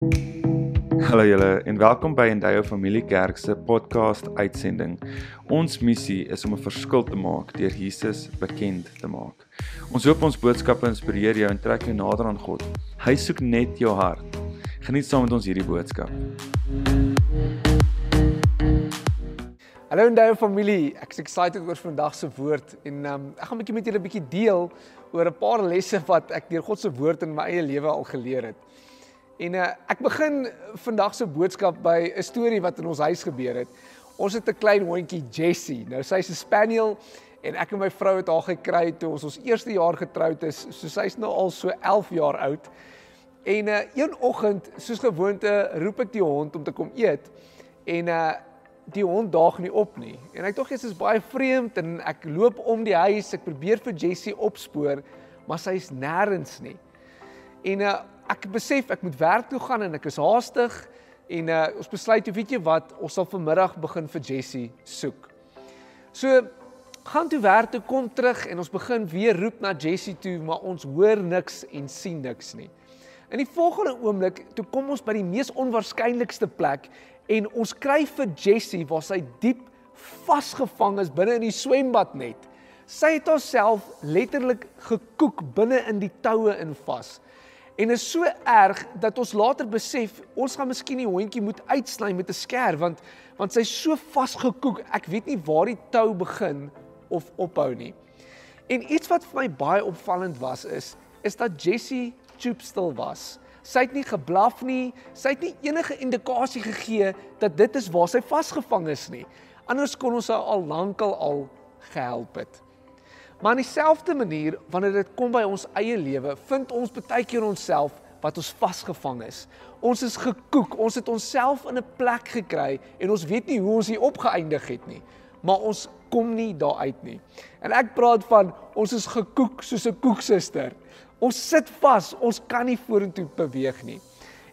Hallo julle en welkom by Endeavour Familie Kerk se podcast uitsending. Ons missie is om 'n verskil te maak deur Jesus bekend te maak. Ons hoop ons boodskappe inspireer jou en trek jou nader aan God. Hy soek net jou hart. Geniet saam met ons hierdie boodskap. Hallo Endeavour Familie, ek is excited oor vandag se woord en um, ek gaan 'n bietjie met julle 'n bietjie deel oor 'n paar lesse wat ek deur God se woord in my eie lewe al geleer het. En uh, ek begin vandag se boodskap by 'n storie wat in ons huis gebeur het. Ons het 'n klein hondjie Jessie. Nou sy's 'n spaniel en ek en my vrou het haar gekry toe ons ons eerste jaar getroud is. So sy's nou al so 11 jaar oud. En uh, een oggend, soos gewoonte, roep ek die hond om te kom eet. En uh die hond daag nie op nie. En ek dink dit is baie vreemd en ek loop om die huis, ek probeer vir Jessie opspoor, maar sy's nêrens nie. En uh ek besef ek moet werk toe gaan en ek is haastig en uh ons besluit, weet jy wat, ons sal vanmiddag begin vir Jessie soek. So gaan toe werk toe kom terug en ons begin weer roep na Jessie toe, maar ons hoor niks en sien niks nie. In die volgende oomblik, toe kom ons by die mees onwaarskynlikste plek en ons kry vir Jessie waar sy diep vasgevang is binne in die swembad net. Sy het haarself letterlik gekoek binne in die toue in vas. En is so erg dat ons later besef ons gaan miskien die hondjie moet uitsny met 'n skêr want want sy's so vasgekoek. Ek weet nie waar die tou begin of ophou nie. En iets wat vir my baie opvallend was is is dat Jessie choopstil was. Sy het nie geblaf nie. Sy het nie enige indikasie gegee dat dit is waar sy vasgevang is nie. Anders kon ons haar al lankal al gehelp het. Maar in dieselfde manier wanneer dit kom by ons eie lewe, vind ons baie keer onsself wat ons vasgevang is. Ons is gekoek, ons het onsself in 'n plek gekry en ons weet nie hoe ons hier opgeëindig het nie, maar ons kom nie daar uit nie. En ek praat van ons is gekoek soos 'n koeksuster. Ons sit vas, ons kan nie vorentoe beweeg nie.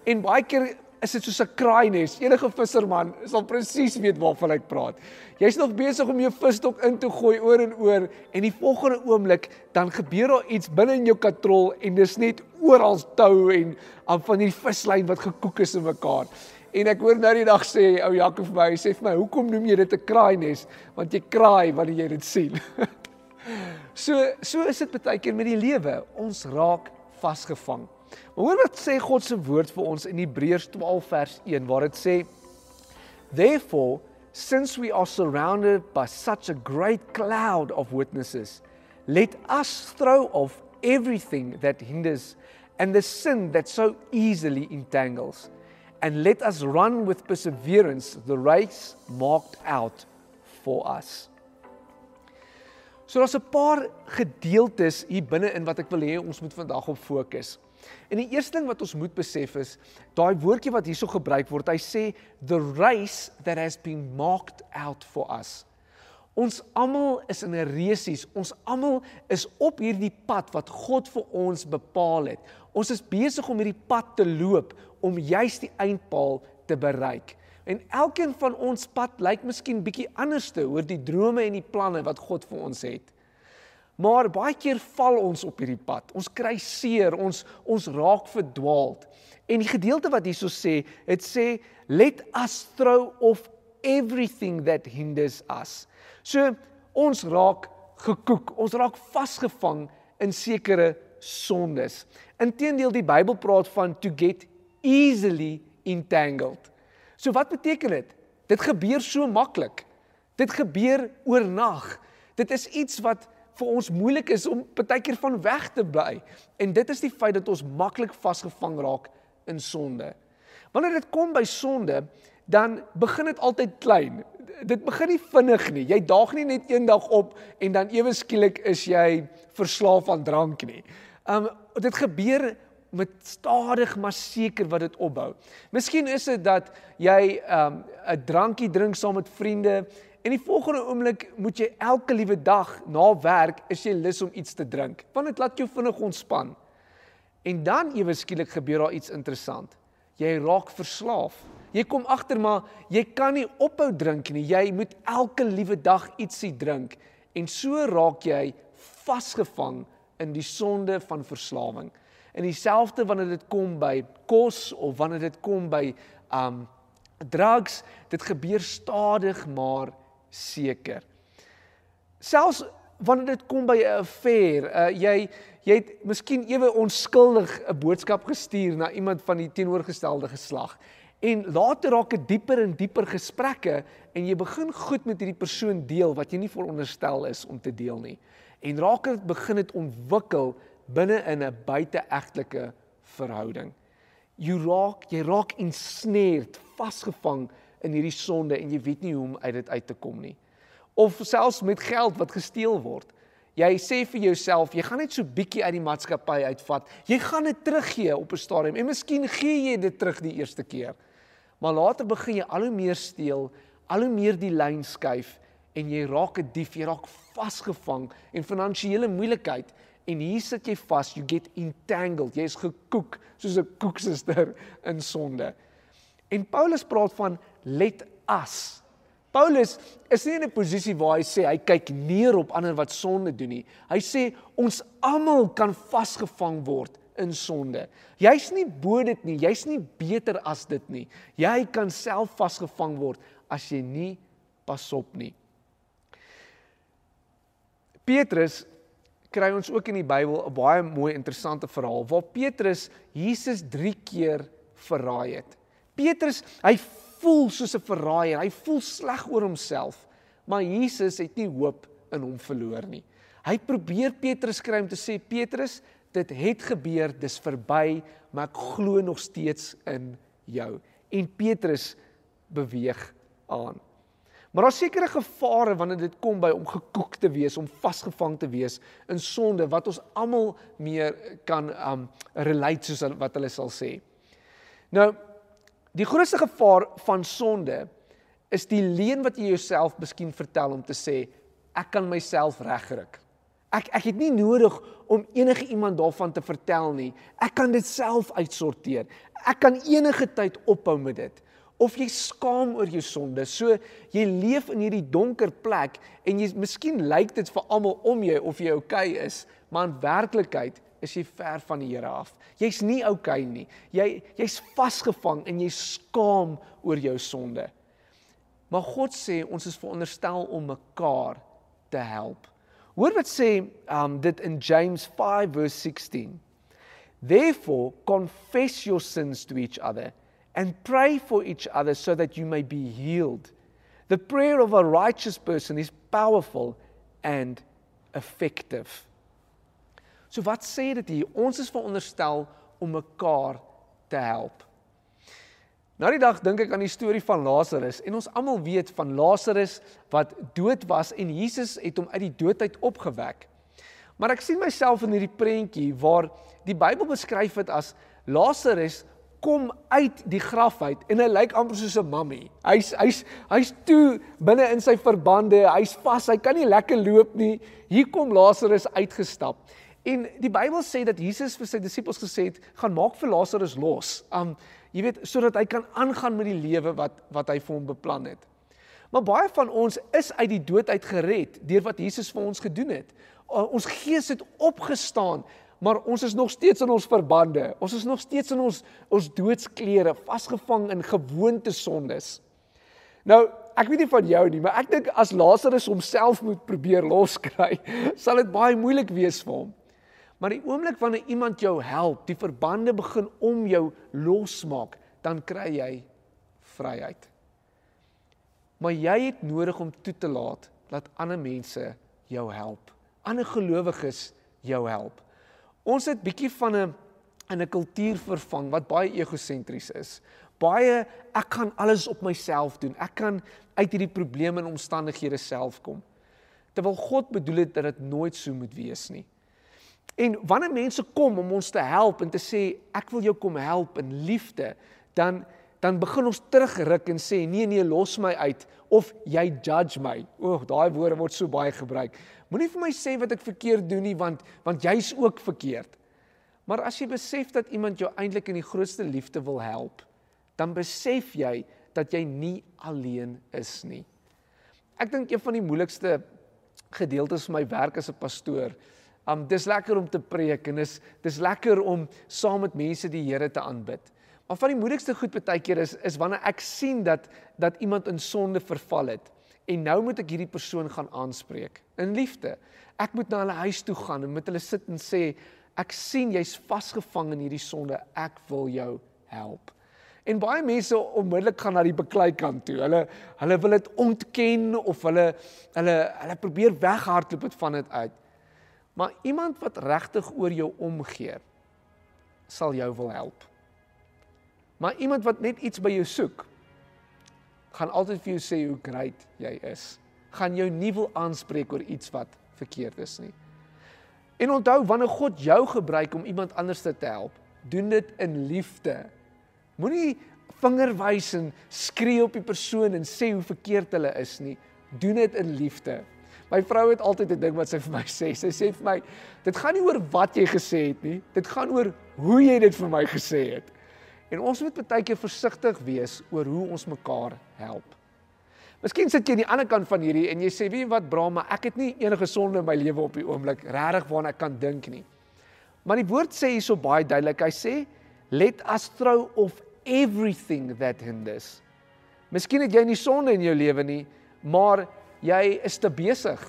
En baie keer is dit soos 'n kraaines. Enige visserman sal presies weet waarvan ek praat. Jy's nog besig om jou visstok in te gooi oor en oor en die volgende oomblik dan gebeur daar iets binne in jou katrol en dis net oral tou en aan van hierdie vislyn wat gekoek is in mekaar. En ek hoor nou die dag sê ou Jaco vir my, hy sê vir my, "Hoekom noem jy dit 'n kraaines? Want jy kraai wanneer jy dit sien." so so is dit baie keer met die lewe. Ons raak vasgevang. Maar hoor wat sê God se woord vir ons in Hebreërs 12 vers 1 waar dit sê Therefore since we are surrounded by such a great cloud of witnesses let us throw off everything that hinders and the sin that so easily entangles and let us run with perseverance the race marked out for us. So daar's 'n paar gedeeltes hier binne in wat ek wil hê ons moet vandag op fokus. En die eerste ding wat ons moet besef is daai woordjie wat hierso gebruik word, hy sê the race that has been marked out for us. Ons almal is in 'n resies. Ons almal is op hierdie pad wat God vir ons bepaal het. Ons is besig om hierdie pad te loop om juis die eindpaal te bereik. En elkeen van ons pad lyk miskien bietjie anderste oor die drome en die planne wat God vir ons het. Maar baie keer val ons op hierdie pad. Ons kry seer, ons ons raak verdwaald. En die gedeelte wat hierso sê, dit sê let us throw off everything that hinders us. So ons raak gekoek, ons raak vasgevang in sekere sondes. Inteendeel die Bybel praat van to get easily entangled. So wat beteken dit? Dit gebeur so maklik. Dit gebeur oornag. Dit is iets wat vir ons moeilik is om baie keer van weg te bly. En dit is die feit dat ons maklik vasgevang raak in sonde. Wanneer dit kom by sonde, dan begin dit altyd klein. Dit begin nie vinnig nie. Jy daag nie net eendag op en dan ewe skielik is jy verslaaf aan drank nie. Um dit gebeur met stadig maar seker wat dit opbou. Miskien is dit dat jy um 'n drankie drink saam met vriende En die volgende oomblik moet jy elke liewe dag na werk is jy lus om iets te drink. Want dit laat jou vinnig ontspan. En dan ewe skielik gebeur daar iets interessant. Jy raak verslaaf. Jy kom agter maar jy kan nie ophou drink nie. Jy moet elke liewe dag ietsie drink en so raak jy vasgevang in die sonde van verslawing. En dieselfde wanneer dit kom by kos of wanneer dit kom by um drugs, dit gebeur stadig maar seker. Selfs wanneer dit kom by 'n affair, uh, jy jy het miskien ewe onskuldig 'n boodskap gestuur na iemand van die teenoorgestelde geslag en later raak dit dieper en dieper gesprekke en jy begin goed met hierdie persoon deel wat jy nie veronderstel is om te deel nie. En raak dit begin dit ontwikkel binne in 'n buiteegtelike verhouding. Jy raak jy raak ensnared, vasgevang in hierdie sonde en jy weet nie hoe om uit dit uit te kom nie. Of selfs met geld wat gesteel word. Jy sê vir jouself, jy gaan net so bietjie uit die maatskappy uitvat. Jy gaan dit teruggee op 'n stadium en miskien gee jy dit terug die eerste keer. Maar later begin jy al hoe meer steel, al hoe meer die lyn skuif en jy raak 'n dief, jy raak vasgevang en finansiële moeilikheid en hier sit jy vas, you get entangled. Jy's gekoek soos 'n koeksuster in sonde. En Paulus praat van let us. Paulus is nie in 'n posisie waar hy sê hy kyk neer op ander wat sonde doen nie. Hy sê ons almal kan vasgevang word in sonde. Jy's nie bo dit nie, jy's nie beter as dit nie. Jy kan self vasgevang word as jy nie pas op nie. Petrus kry ons ook in die Bybel 'n baie mooi interessante verhaal waar Petrus Jesus 3 keer verraai het. Petrus, hy voel soos 'n verraaier, hy voel sleg oor homself, maar Jesus het nie hoop in hom verloor nie. Hy probeer Petrus kry om te sê Petrus, dit het gebeur, dis verby, maar ek glo nog steeds in jou. En Petrus beweeg aan. Maar daar's sekere gevare wanneer dit kom by om gekoek te wees, om vasgevang te wees in sonde wat ons almal meer kan um relate soos wat hulle sal sê. Nou, die grootste gevaar van sonde is die leuen wat jy jouself miskien vertel om te sê ek kan myself regkry. Ek ek het nie nodig om enige iemand daarvan te vertel nie. Ek kan dit self uitsorteer. Ek kan enige tyd ophou met dit of jy skaam oor jou sonde. So jy leef in hierdie donker plek en jy miskien lyk dit vir almal om jou of jy oukei okay is, maar in werklikheid is jy ver van die Here af. Jy's nie oukei okay nie. Jy jy's vasgevang en jy skaam oor jou sonde. Maar God sê ons is veronderstel om mekaar te help. Hoor wat sê um dit in James 5 verse 16. Therefore confess your sins to each other and pray for each other so that you may be healed. The prayer of a righteous person is powerful and effective. So wat sê dit hier? Ons is veronderstel om mekaar te help. Nou die dag dink ek aan die storie van Lazarus en ons almal weet van Lazarus wat dood was en Jesus het hom uit die dood uit opgewek. Maar ek sien myself in hierdie prentjie waar die Bybel beskryf dit as Lazarus kom uit die graf uit en hy lyk amper soos 'n mammie. Hy's hy's hy's toe binne in sy verbande, hy's vas, hy kan nie lekker loop nie. Hier kom Lazarus uitgestap. En die Bybel sê dat Jesus vir sy disippels gesê het, gaan maak vir Lazarus los. Um jy weet sodat hy kan aangaan met die lewe wat wat hy vir hom beplan het. Maar baie van ons is uit die dood uit gered deur wat Jesus vir ons gedoen het. Ons gees het opgestaan maar ons is nog steeds in ons verbande. Ons is nog steeds in ons ons doodsklere vasgevang in gewoonte sondes. Nou, ek weet nie van jou nie, maar ek dink as Lazarus homself moet probeer loskry, sal dit baie moeilik wees vir hom. Maar die oomblik wanneer iemand jou help, die verbande begin om jou losmaak, dan kry jy vryheid. Maar jy het nodig om toe te laat dat ander mense jou help. Ander gelowiges jou help. Ons het bietjie van 'n in 'n kultuur vervang wat baie egosentries is. Baie ek kan alles op myself doen. Ek kan uit hierdie probleme en omstandighede self kom. Terwyl God bedoel het dat dit nooit so moet wees nie. En wanneer mense kom om ons te help en te sê ek wil jou kom help in liefde, dan dan begin ons terugruk en sê nee nee los my uit of jy judge my. O, daai woorde word so baie gebruik. Moenie vir my sê wat ek verkeerd doen nie want want jy's ook verkeerd. Maar as jy besef dat iemand jou eintlik in die grootste liefde wil help, dan besef jy dat jy nie alleen is nie. Ek dink een van die moeilikste gedeeltes van my werk as 'n pastoor Um dis lekker om te preek en dis dis lekker om saam met mense die Here te aanbid. Maar van die moeilikste goed baie keer is is wanneer ek sien dat dat iemand in sonde verval het en nou moet ek hierdie persoon gaan aanspreek in liefde. Ek moet na hulle huis toe gaan en met hulle sit en sê ek sien jy's vasgevang in hierdie sonde. Ek wil jou help. En baie mense onmiddellik gaan na die beklei kant toe. Hulle hulle wil dit ontken of hulle hulle hulle probeer weghardloop dit van dit uit. Maar iemand wat regtig oor jou omgee sal jou wil help. Maar iemand wat net iets by jou soek gaan altyd vir jou sê hoe great jy is. Gaan jou nie wil aanspreek oor iets wat verkeerd is nie. En onthou wanneer God jou gebruik om iemand anders te help, doen dit in liefde. Moenie vinger wys en skree op die persoon en sê hoe verkeerd hulle is nie. Doen dit in liefde. My vrou het altyd 'n ding wat sy vir my sê. Sy sê vir my, dit gaan nie oor wat jy gesê het nie. Dit gaan oor hoe jy dit vir my gesê het. En ons moet baie keer versigtig wees oor hoe ons mekaar help. Miskien sit jy aan die ander kant van hierdie en jy sê, "Wie wat bra, maar ek het nie enige sonde in my lewe op die oomblik regtig waarna ek kan dink nie." Maar die woord sê hierso baie duidelik. Hy sê, "Let us throw off everything that hinders." Miskien het jy nie sonde in jou lewe nie, maar jy is te besig.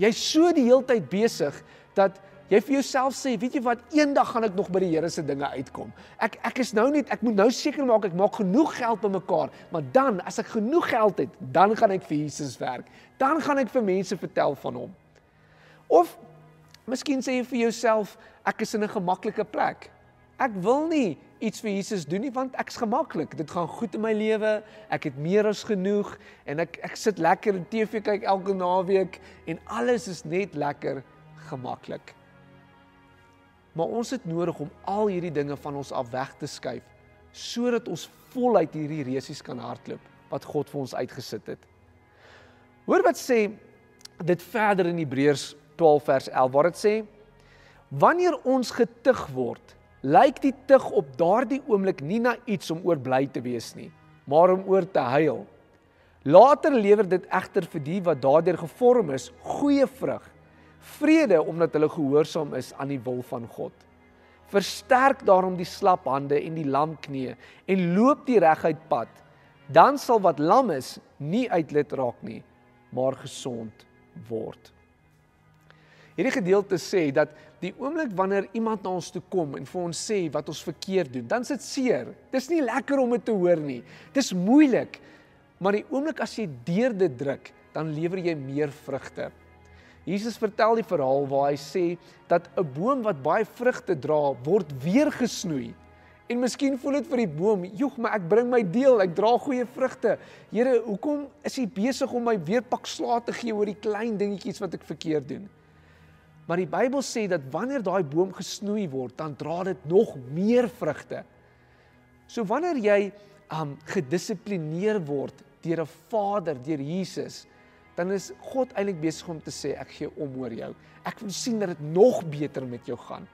Jy's so die hele tyd besig dat jy vir jouself sê, weet jy wat, eendag gaan ek nog by die Here se dinge uitkom. Ek ek is nou net, ek moet nou seker maak ek maak genoeg geld bymekaar, maar dan as ek genoeg geld het, dan gaan ek vir Jesus werk. Dan gaan ek vir mense vertel van hom. Of miskien sê jy vir jouself, ek is in 'n gemaklike plek. Ek wil nie iets vir Jesus doen nie want ek's gemaklik. Dit gaan goed in my lewe. Ek het meer as genoeg en ek ek sit lekker in TV kyk elke naweek en alles is net lekker gemaklik. Maar ons het nodig om al hierdie dinge van ons af weg te skuif sodat ons voluit hierdie resies kan hardloop wat God vir ons uitgesit het. Hoor wat sê dit verder in Hebreërs 12 vers 11 waar dit sê wanneer ons getuig word lyk die tug op daardie oomblik nie na iets om oor bly te wees nie, maar om oor te huil. Later lewer dit egter vir die wat daardeur gevorm is, goeie vrug. Vrede omdat hulle gehoorsaam is aan die wil van God. Versterk daarom die slap hande en die lam knieë en loop die reguit pad. Dan sal wat lam is nie uitlet raak nie, maar gesond word. Hierdie gedeelte sê dat die oomblik wanneer iemand na ons toe kom en vir ons sê wat ons verkeerd doen, dan sit seer. Dis nie lekker om dit te hoor nie. Dis moeilik. Maar die oomblik as jy deur dit druk, dan lewer jy meer vrugte. Jesus vertel die verhaal waar hy sê dat 'n boom wat baie vrugte dra, word weer gesnoei. En miskien voel dit vir die boom, "Joeg, maar ek bring my deel, ek dra goeie vrugte. Here, hoekom is U besig om my weer pak slaag te gee oor die klein dingetjies wat ek verkeerd doen?" Maar die Bybel sê dat wanneer daai boom gesnoei word, dan dra dit nog meer vrugte. So wanneer jy um gedissiplineer word deur 'n Vader, deur Jesus, dan is God eintlik besig om te sê ek gee om oor jou. Ek wil sien dat dit nog beter met jou gaan.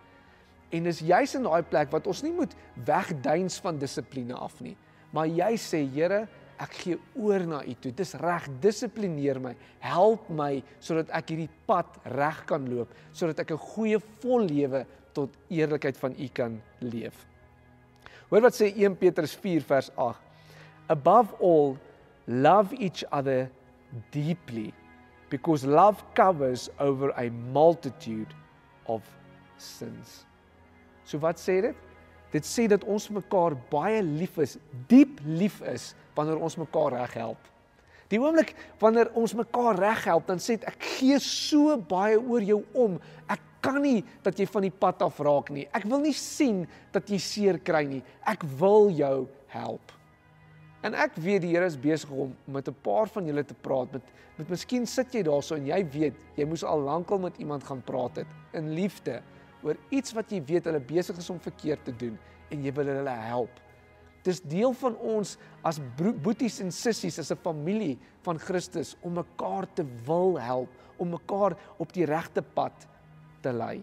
En dis juis in daai plek wat ons nie moet wegduins van dissipline af nie, maar jy sê Here, ek gee oor na U toe. Dis reg, dissiplineer my. Help my sodat ek hierdie pad reg kan loop, sodat ek 'n goeie vol lewe tot eerlikheid van U kan leef. Hoor wat sê 1 Petrus 4 vers 8. Above all, love each other deeply because love covers over a multitude of sins. So wat sê dit? Dit sê dat ons mekaar baie lief is, diep lief is wanneer ons mekaar reg help. Die oomblik wanneer ons mekaar reg help, dan sê ek gee so baie oor jou om. Ek kan nie dat jy van die pad af raak nie. Ek wil nie sien dat jy seer kry nie. Ek wil jou help. En ek weet die Here is besig om met 'n paar van julle te praat met met miskien sit jy daarso en jy weet jy moes al lankal met iemand gaan praat het in liefde oor iets wat jy weet hulle besig is om verkeerd te doen en jy wil hulle help. Dis deel van ons as boeties en sissies as 'n familie van Christus om mekaar te wil help, om mekaar op die regte pad te lei.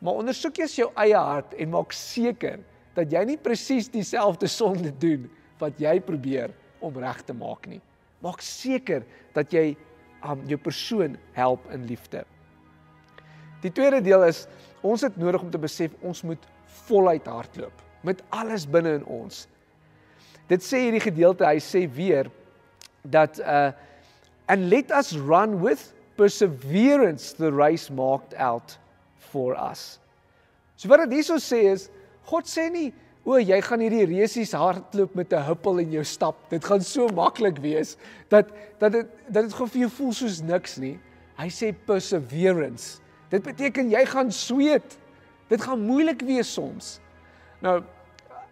Maar ondersoek eers jou eie hart en maak seker dat jy nie presies dieselfde sonde doen wat jy probeer om reg te maak nie. Maak seker dat jy um, jou persoon help in liefde. Die tweede deel is ons het nodig om te besef ons moet voluit hardloop met alles binne in ons. Dit sê hierdie gedeelte, hy sê weer dat uh and let us run with perseverance the race marked out for us. So wat dit hierso sê is God sê nie o jy gaan hierdie resies hardloop met 'n huppel in jou stap. Dit gaan so maklik wees dat dat dit dat dit gou vir jou voel soos niks nie. Hy sê perseverance. Dit beteken jy gaan sweet. Dit gaan moeilik wees soms. Nou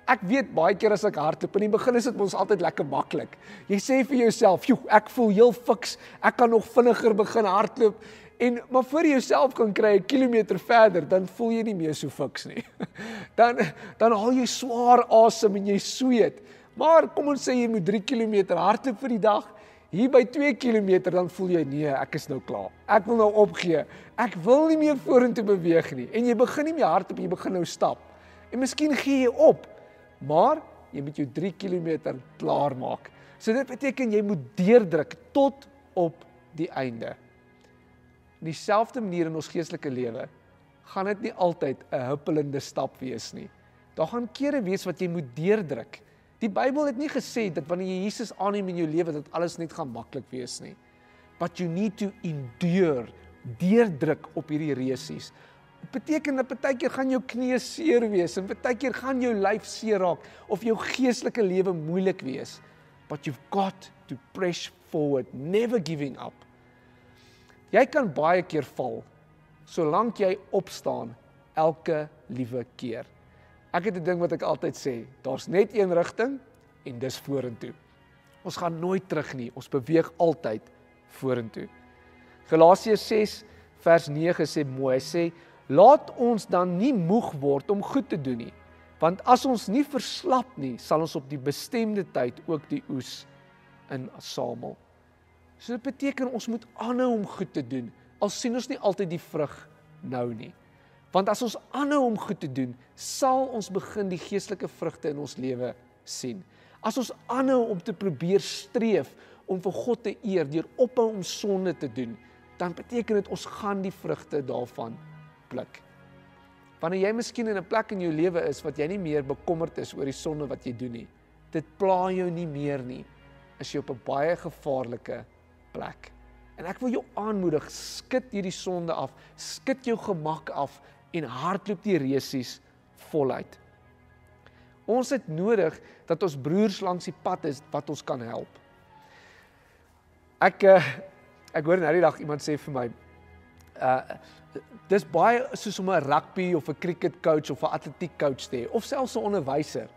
ek weet baie keer as ek hardloop in die begin is dit mos altyd lekker maklik. Jy sê vir jouself, "Joe, ek voel heel fiks. Ek kan nog vinniger begin hardloop." En maar voor jy jouself kan kry 'n kilometer verder, dan voel jy nie meer so fiks nie. Dan dan haal jy swaar asem en jy sweet. Maar kom ons sê jy moet 3 km hardloop vir die dag. Hier by 2 km dan voel jy nee, ek is nou klaar. Ek wil nou opgee. Ek wil nie meer vorentoe beweeg nie. En jy begin nie meer hardloop, jy begin nou stap. En miskien gee jy op. Maar jy moet jou 3 km klaar maak. So dit beteken jy moet deurdruk tot op die einde dieselfde manier in ons geestelike lewe gaan dit nie altyd 'n huppelende stap wees nie. Daar gaan kere wees wat jy moet deurdruk. Die Bybel het nie gesê dat wanneer jy Jesus aanneem in jou lewe dat alles net gaan maklik wees nie. But you need to endure, deurdruk op hierdie resies. Beteken dat baie keer gaan jou knieë seer wees en baie keer gaan jou lyf seer raak of jou geestelike lewe moeilik wees. But you've got to press forward, never giving up. Jy kan baie keer val solank jy opstaan elke liewe keer. Ek het 'n ding wat ek altyd sê, daar's net een rigting en dis vorentoe. Ons gaan nooit terug nie, ons beweeg altyd vorentoe. Galasiërs 6 vers 9 sê mooi, hy sê laat ons dan nie moeg word om goed te doen nie, want as ons nie verslap nie, sal ons op die bestemde tyd ook die oes insamel. So dit beteken ons moet aanhou om goed te doen al sien ons nie altyd die vrug nou nie. Want as ons aanhou om goed te doen, sal ons begin die geestelike vrugte in ons lewe sien. As ons aanhou om te probeer streef om vir God te eer deur ophou om sonde te doen, dan beteken dit ons gaan die vrugte daarvan pluk. Wanneer jy miskien in 'n plek in jou lewe is wat jy nie meer bekommerd is oor die sonde wat jy doen nie, dit pla jou nie meer nie, is jy op 'n baie gevaarlike plek. En ek wil jou aanmoedig, skud hierdie sonde af, skud jou gemak af en hardloop die resies voluit. Ons het nodig dat ons broers langs die pad is wat ons kan help. Ek eh, ek hoor nou die dag iemand sê vir my uh dis baie soos om 'n rugby of 'n cricket coach of 'n atletiek coach te hê of selfs 'n onderwyser.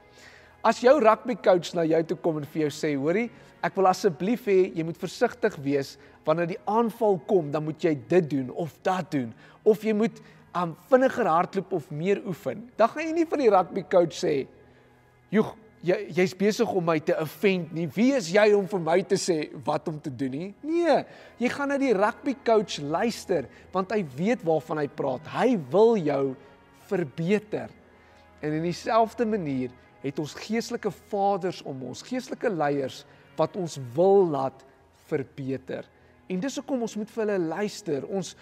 As jou rugby coach na jou toe kom en vir jou sê, hoorie, ek wil asseblief hê jy moet versigtig wees wanneer die aanval kom, dan moet jy dit doen of dat doen of jy moet um vinniger hardloop of meer oefen. Dan gaan jy nie vir die rugby coach sê, "Joeg, jy jy's besig om my te offend nie. Wie is jy om vir my te sê wat om te doen nie?" Nee, jy gaan na die rugby coach luister want hy weet waarvan hy praat. Hy wil jou verbeter. En in dieselfde manier het ons geestelike vaders om ons, geestelike leiers wat ons wil laat verbeter. En dis hoekom ons moet vir hulle luister. Ons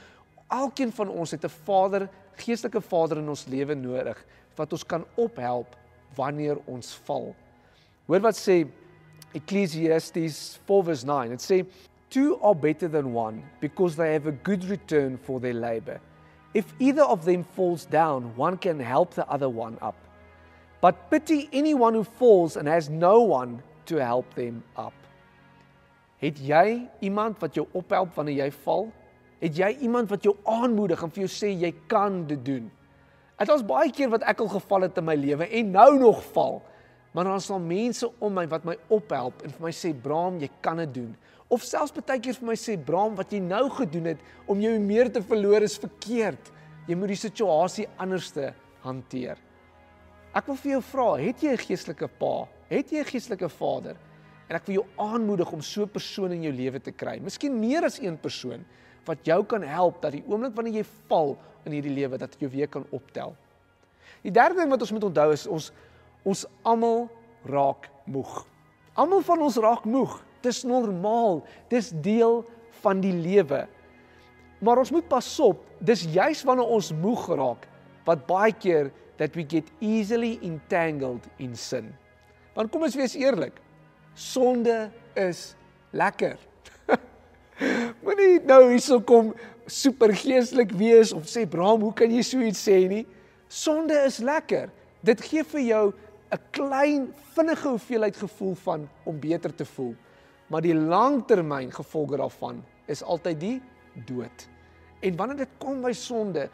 elkeen van ons het 'n vader, geestelike vader in ons lewe nodig wat ons kan ophelp wanneer ons val. Hoor wat sê Ecclesiastes 4:9. Dit sê two are better than one because they have a good return for their labor. If either of them falls down, one can help the other one up. But pity anyone who falls and has no one to help them up. Het jy iemand wat jou ophelp wanneer jy val? Het jy iemand wat jou aanmoedig en vir jou sê jy kan dit doen? Dit was baie keer wat ek al geval het in my lewe en nou nog val. Maar daar is al mense om my wat my ophelp en vir my sê Bram, jy kan dit doen. Of selfs baie keer vir my sê Bram, wat jy nou gedoen het om jou meer te verloor is verkeerd. Jy moet die situasie anderste hanteer. Ek wil vir jou vra, het jy 'n geestelike pa? Het jy 'n geestelike vader? En ek wil jou aanmoedig om so 'n persoon in jou lewe te kry. Miskien meer as een persoon wat jou kan help dat die oomblik wanneer jy val in hierdie lewe dat jy weer kan optel. Die derde ding wat ons moet onthou is ons ons almal raak moeg. Almal van ons raak moeg. Dis normaal. Dis deel van die lewe. Maar ons moet pas op. Dis juis wanneer ons moeg raak wat baie keer that we get easily entangled in sin. Want kom ons wees eerlik. Sonde is lekker. Moenie nou hierso kom super geestelik wees of sê Bram, hoe kan jy so iets sê nie? Sonde is lekker. Dit gee vir jou 'n klein vinnige hoeveelheid gevoel van om beter te voel. Maar die langtermyn gevolge daarvan is altyd die dood. En wanneer dit kom by sonde,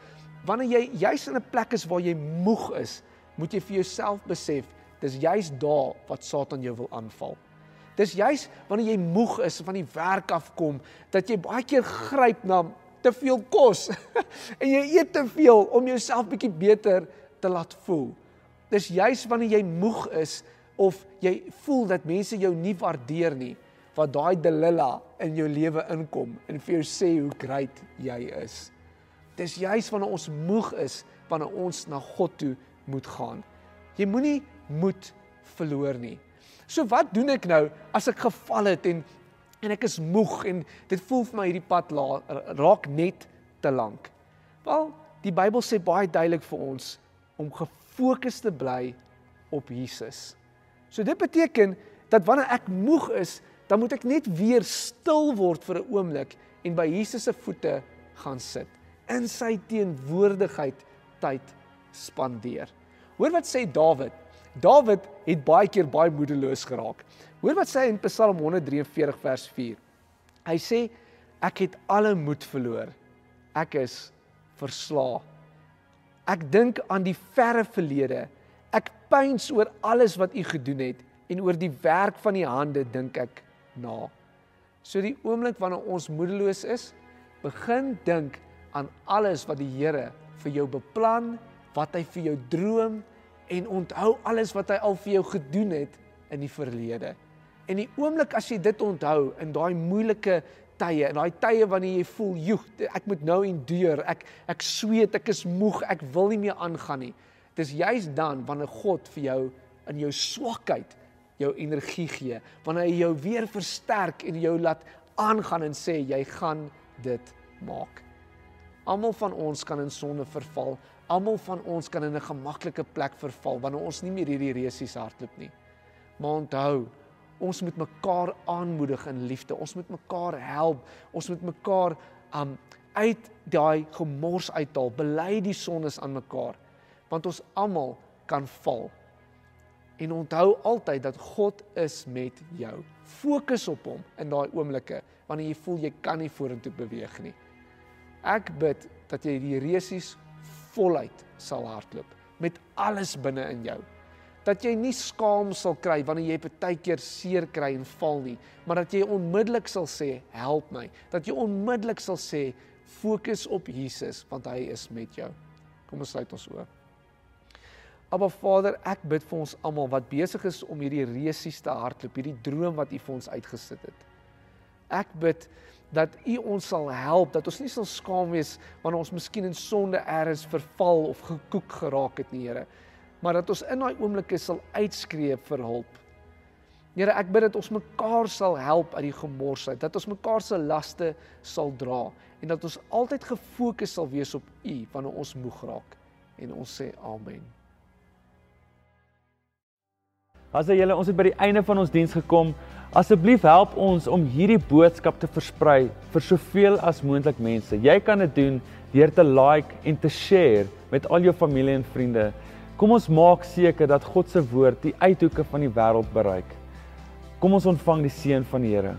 wanneer jy juis in 'n plek is waar jy moeg is, moet jy vir jouself besef, dis juis daar wat Satan jou wil aanval. Dis juis wanneer jy moeg is van die werk afkom dat jy baie keer gryp na te veel kos en jy eet te veel om jouself bietjie beter te laat voel. Dis juis wanneer jy moeg is of jy voel dat mense jou nie waardeer nie, wat daai Delila in jou lewe inkom en vir jou sê hoe great jy is. Dis juis wanneer ons moeg is wanneer ons na God toe moet gaan. Jy moenie moed verloor nie. So wat doen ek nou as ek geval het en en ek is moeg en dit voel vir my hierdie pad la, raak net te lank. Wel, die Bybel sê baie duidelik vir ons om gefokus te bly op Jesus. So dit beteken dat wanneer ek moeg is, dan moet ek net weer stil word vir 'n oomblik en by Jesus se voete gaan sit. In sy teenwoordigheid tyd spandeer. Hoor wat sê Dawid? Dawid het baie keer baie moedeloos geraak. Hoor wat sê hy in Psalm 143 vers 4. Hy sê ek het alle moed verloor. Ek is verslae. Ek dink aan die verre verlede. Ek pyns oor alles wat u gedoen het en oor die werk van die hande dink ek na. So die oomblik wanneer ons moedeloos is, begin dink aan alles wat die Here vir jou beplan, wat hy vir jou droom en onthou alles wat hy al vir jou gedoen het in die verlede. En die oomblik as jy dit onthou in daai moeilike tye, in daai tye wanneer jy voel, "Joe, ek moet nou enduur. Ek ek sweet, ek is moeg, ek wil nie meer aangaan nie." Dis juis dan wanneer God vir jou in jou swakheid jou energie gee, wanneer hy jou weer versterk en jou laat aangaan en sê jy gaan dit maak. Almal van ons kan in sonde verval. Almal van ons kan in 'n gemaklike plek verval wanneer ons nie meer hierdie resies hardloop nie. Maar onthou, ons moet mekaar aanmoedig in liefde. Ons moet mekaar help. Ons moet mekaar um uit daai gemors uithaal. Bely die sondes aan mekaar. Want ons almal kan val. En onthou altyd dat God is met jou. Fokus op hom in daai oomblikke wanneer jy voel jy kan nie vorentoe beweeg nie. Ek bid dat jy die resies voluit sal hardloop met alles binne in jou dat jy nie skaam sal kry wanneer jy baie keer seer kry en val nie, maar dat jy onmiddellik sal sê, "Help my." Dat jy onmiddellik sal sê, "Fokus op Jesus want hy is met jou." Kom ons sluit ons oë. Aba Vader, ek bid vir ons almal wat besig is om hierdie resies te hardloop, hierdie droom wat U vir ons uitgesit het. Ek bid dat U ons sal help, dat ons nie sal skaam wees wanneer ons miskien in sonde eers verval of gekoek geraak het nie, Here maar dat ons in daai oomblikke sal uitskree vir hulp. Here, ek bid dat ons mekaar sal help uit die gemorsheid, dat ons mekaar se laste sal dra en dat ons altyd gefokus sal wees op U wanneer ons moeg raak. En ons sê amen. As jy julle ons het by die einde van ons diens gekom, asseblief help ons om hierdie boodskap te versprei vir soveel as moontlik mense. Jy kan dit doen deur te like en te share met al jou familie en vriende. Kom ons maak seker dat God se woord die uithoeke van die wêreld bereik. Kom ons ontvang die seën van die Here.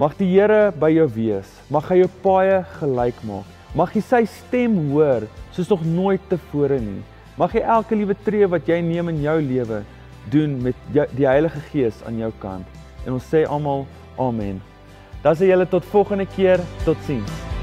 Mag die Here by jou wees. Mag hy jou paaie gelyk maak. Mag jy sy stem hoor soos nog nooit tevore nie. Mag jy elke liewe tree wat jy neem in jou lewe doen met die Heilige Gees aan jou kant. En ons sê almal amen. Dan sê julle tot volgende keer. Totsiens.